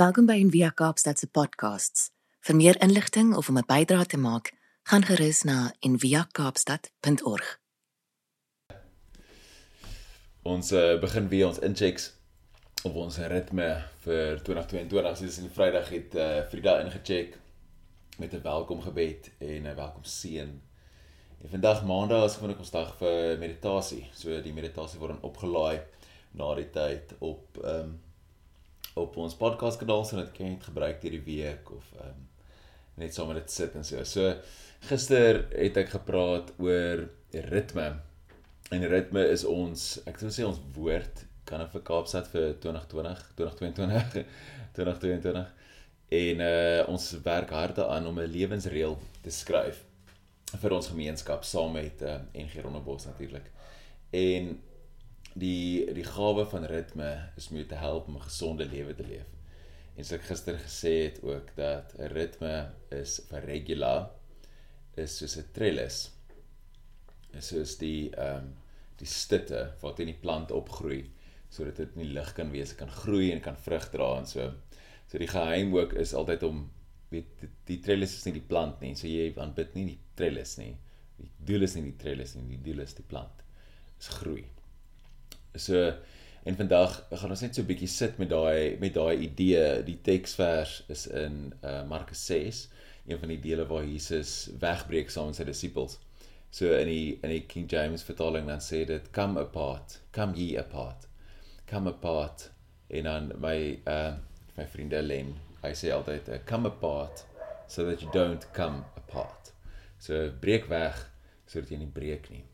Welkom by Envia Kaapstad se podcasts. Vir meer inligting of om 'n bydrae te maak, gaan gerus na enviakaapstad.org. Ons uh, begin weer ons inchecks op ons ritme vir 2022. Dis in Vrydag het uh, Frida ingecheck met 'n welkom gebed en 'n welkom seën. En vandag Maandag is gewoonlik ons dag vir meditasie. So die meditasie word dan opgelaai na die tyd op ehm um, op ons podcast kanaal sodat ek kan dit gebruik hierdie week of ehm um, net sommer dit sit en so. So gister het ek gepraat oor ritme. En ritme is ons, ek wil sê ons woord kan vir Kaapstad vir 2020, 2022, 2022. En uh ons werk hard daaraan om 'n lewensreël te skryf vir ons gemeenskap saam met uh, NG Rondebos natuurlik. En die die gawe van ritme is om jou te help om 'n gesonde lewe te leef. En soos ek gister gesê het ook dat 'n ritme is vir regular is soos 'n trellis. Is soos die ehm um, die stitte wat in die plant opgroei sodat dit in die lig kan wees, kan groei en kan vrug dra en so. So die geheim ook is altyd om weet die, die trellis is nie die plant nie. So jy aanbid nie die trellis nie. Die doel is nie die trellis nie, die doel is die plant. Is groei. So en vandag gaan ons net so 'n bietjie sit met daai met daai idee. Die teksvers is in uh, Markus 6, een van die dele waar Jesus wegbreek saam met sy disippels. So in die in die King James vertaling dan sê dit come apart, come ye apart. Come apart en dan my uh my vriende Len, hy sê altyd uh, come apart so that you don't come apart. So breek weg sodat jy nie breek nie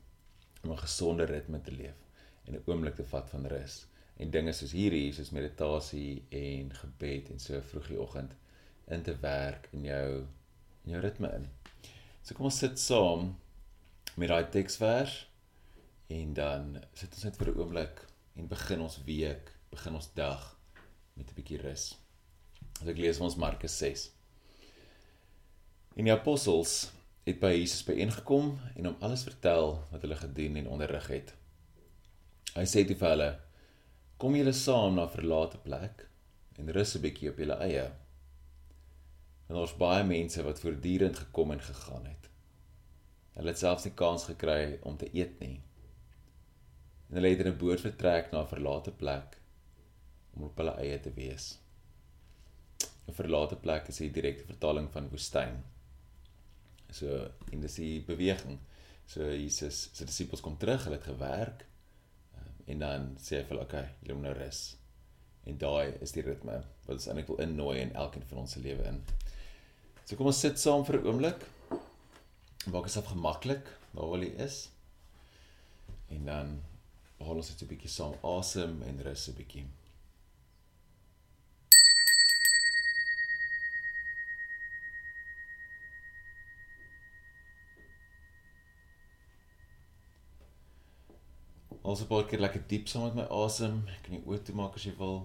om 'n gesonde ritme te leef en 'n oomblik te vat van rus en dinge soos hierdie soos meditasie en gebed en so vroeg die oggend in te werk in jou in jou ritme in. So kom ons sit saam met daai teksvers en dan sit ons net vir 'n oomblik en begin ons week, begin ons dag met 'n bietjie rus. As ek lees ons Markus 6. En die apostels het by Jesus byeengekom en hom alles vertel wat hulle gedoen en onderrig het. Hy sê toe vir hulle: "Kom julle saam na 'n verlate plek en rus 'n bietjie op julle eie." En ons baie mense wat voortdurend gekom en gegaan het. Hulle het selfs nie kans gekry om te eet nie. En hulle het in 'n boot vertrek na 'n verlate plek om op hulle eie te wees. 'n Verlate plek is 'n direkte vertaling van woestyn. So en dis die beweging. So Jesus se disippels kom terug, hulle het gewerk en dan sê hy vir hulle, okay, julle moet nou rus. En daai is die ritme wat ons eintlik wil innooi in elkeen van ons se lewe in. So kom ons sit saam vir 'n oomblik. Maak asof gemaklik waar wil jy is. En dan haal ons net 'n bietjie saam asem en rus 'n bietjie. Ons 'n paar keer lekker diep saam met my asem. Ek kan jy oop toe maak as jy wil.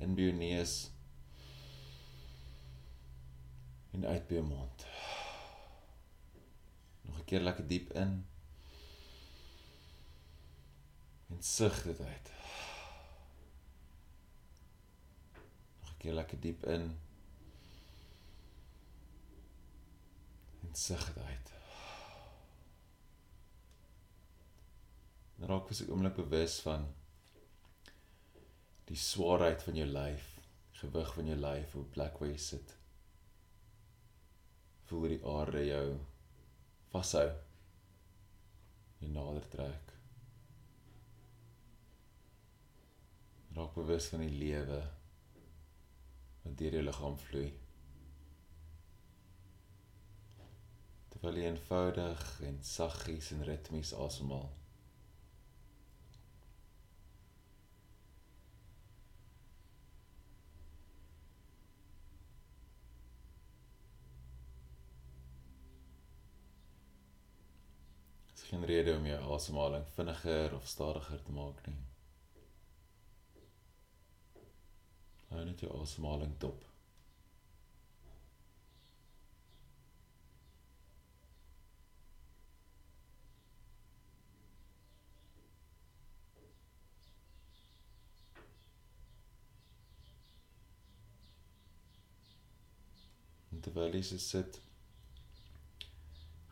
In by jou neus. En uit by jou mond. Nog 'n keer lekker diep in. En sug dit uit. Nog 'n keer lekker diep in. En sug dit uit. Raak vir 'n oomblik bewus van die swaarheid van jou lyf, gewig van jou lyf op plek waar jy sit. Voel die aarde jou vashou. Jy nader trek. Raak bewus van die lewe wat deur jou liggaam vloei. Terwyl jy eenvoudig en saggies en ritmies asemhaal. Geen rede om jou asemhaling vinniger of stadiger te maak nie. Hou net jou asemhaling dop. terwyl jy so sit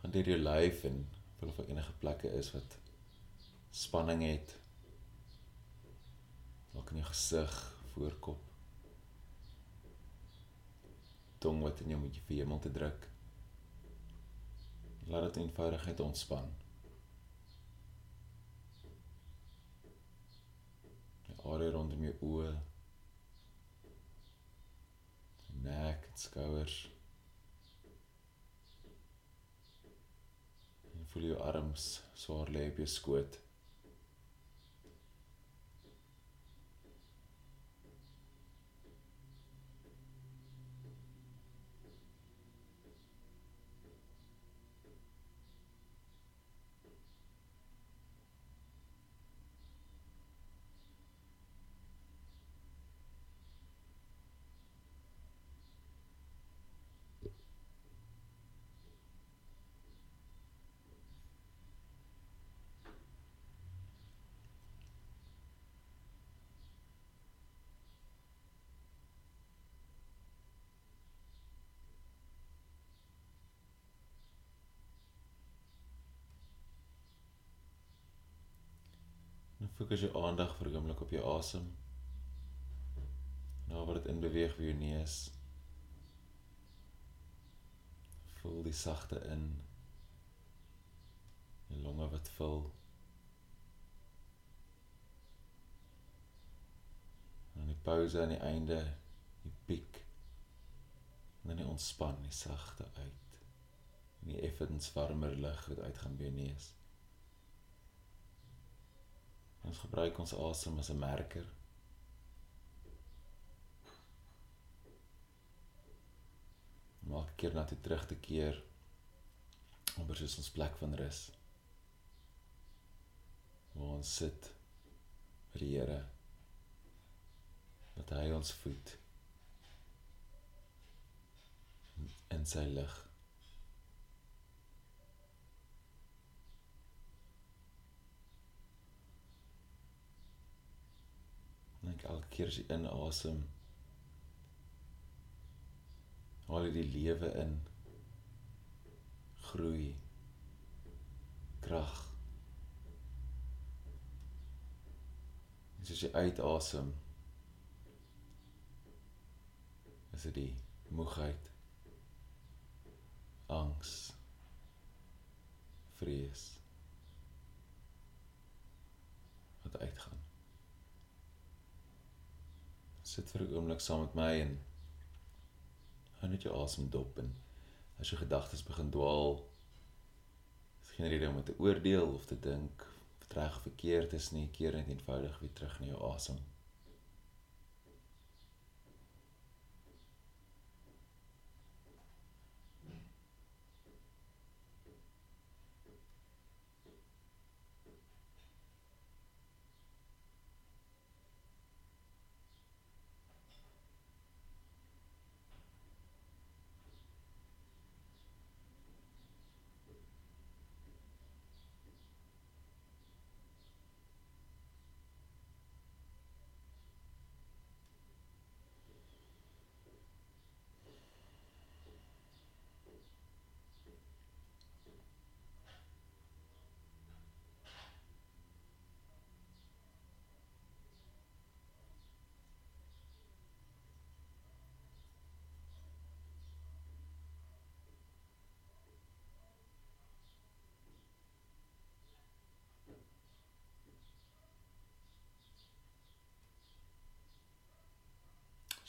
gaan deur jou lyf en of daar enige plekke is wat spanning het. Dalk in jou gesig, voorkop. Tong wat in jou moet jy vir hemel te druk. Laat dit eenvoudigheid ontspan. Die area rondom jou oë. Nek, skouers. Voel jou arms swaar lê op jou skoot. Fokus jou aandag vir 'n oomblik op jou asem. Nou word dit in beweeg vir jou neus. Voel die sagte in. Die longe wat vul. En die pause aan die einde, die piek. En dan die ontspan, die sagte uit. En die effens warmer lug wat uitgaan by jou neus. Ons gebruik ons asem as 'n merker. Maak keer na toe terug te keer om presies ons plek van rus. Waar ons sit vir die Here. Dat hy ons voed in sy lig. Dink elke keer as jy inasem, haal jy die lewe in. Groei. Krag. En as jy uitasem, is dit die moegheid, angs, vrees wat uitgaan sit vir 'n oomblik saam met my en hou net jou asem dop en as jou gedagtes begin dwaal is geen rede om te oordeel of te dink wat reg of verkeerd is nie keer net eenvoudig weer terug na jou asem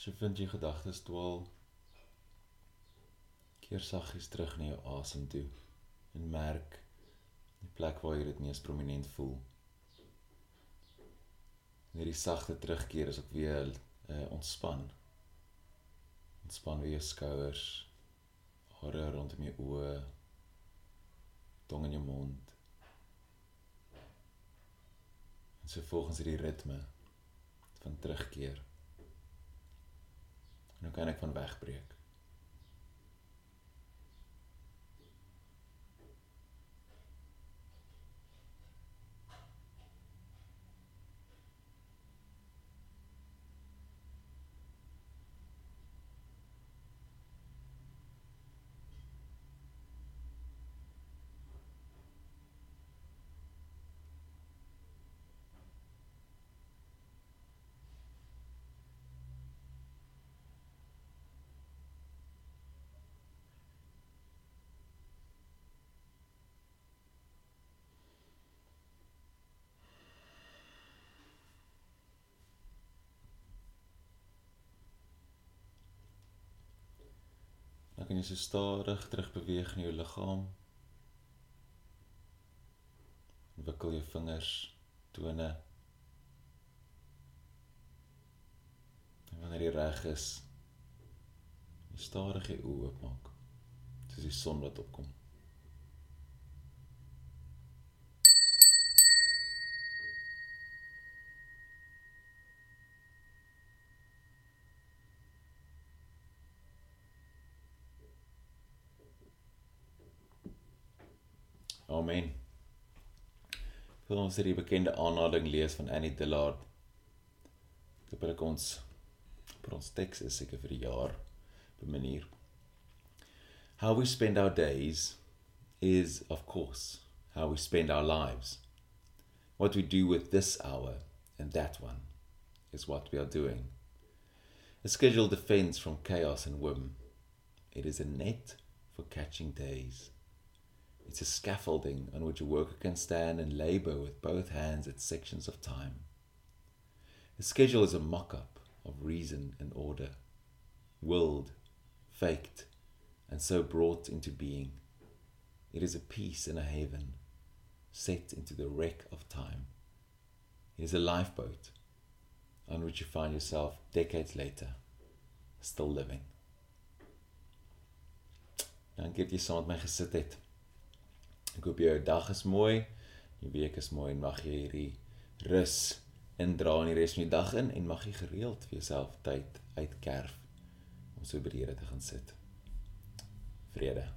So vind jy gedagtes dwaal keer saggies terug na jou asem toe en merk die plek waar jy dit mees prominent voel. Net die sagte terugkeer is ook weer uh, ontspan. Ontspan weer jou skouers, hare rondom jou oë, tong in jou mond. En so volgens hierdie ritme van terugkeer Nou kan ek van wegbreek. Kan jy so stadig terug beweeg in jou liggaam. Wikkel jou vingers, tone. En wanneer jy reg is, jy stadig jou oë oopmaak. Soos die son wat opkom. Amen. Wil ons hierdie bekende aanhaling lees van Annie Dillard. Dit bring ons vir ons teks is seker vir die jaar op 'n manier. How we spend our days is of course how we spend our lives. What we do with this hour and that one is what we are doing. A schedule defends from chaos and whim. It is a net for catching days. It's a scaffolding on which a worker can stand and labor with both hands at sections of time. The schedule is a mock up of reason and order, willed, faked, and so brought into being. It is a peace and a haven, set into the wreck of time. It is a lifeboat on which you find yourself decades later, still living. Dankie dat jy saam met my gesit het. Ek hoop jou dag is mooi, jou week is mooi en mag jy hierdie rus indra in die res van die dag in en mag jy gereeld vir jouself tyd uitkerf om so by die Here te gaan sit. Vrede.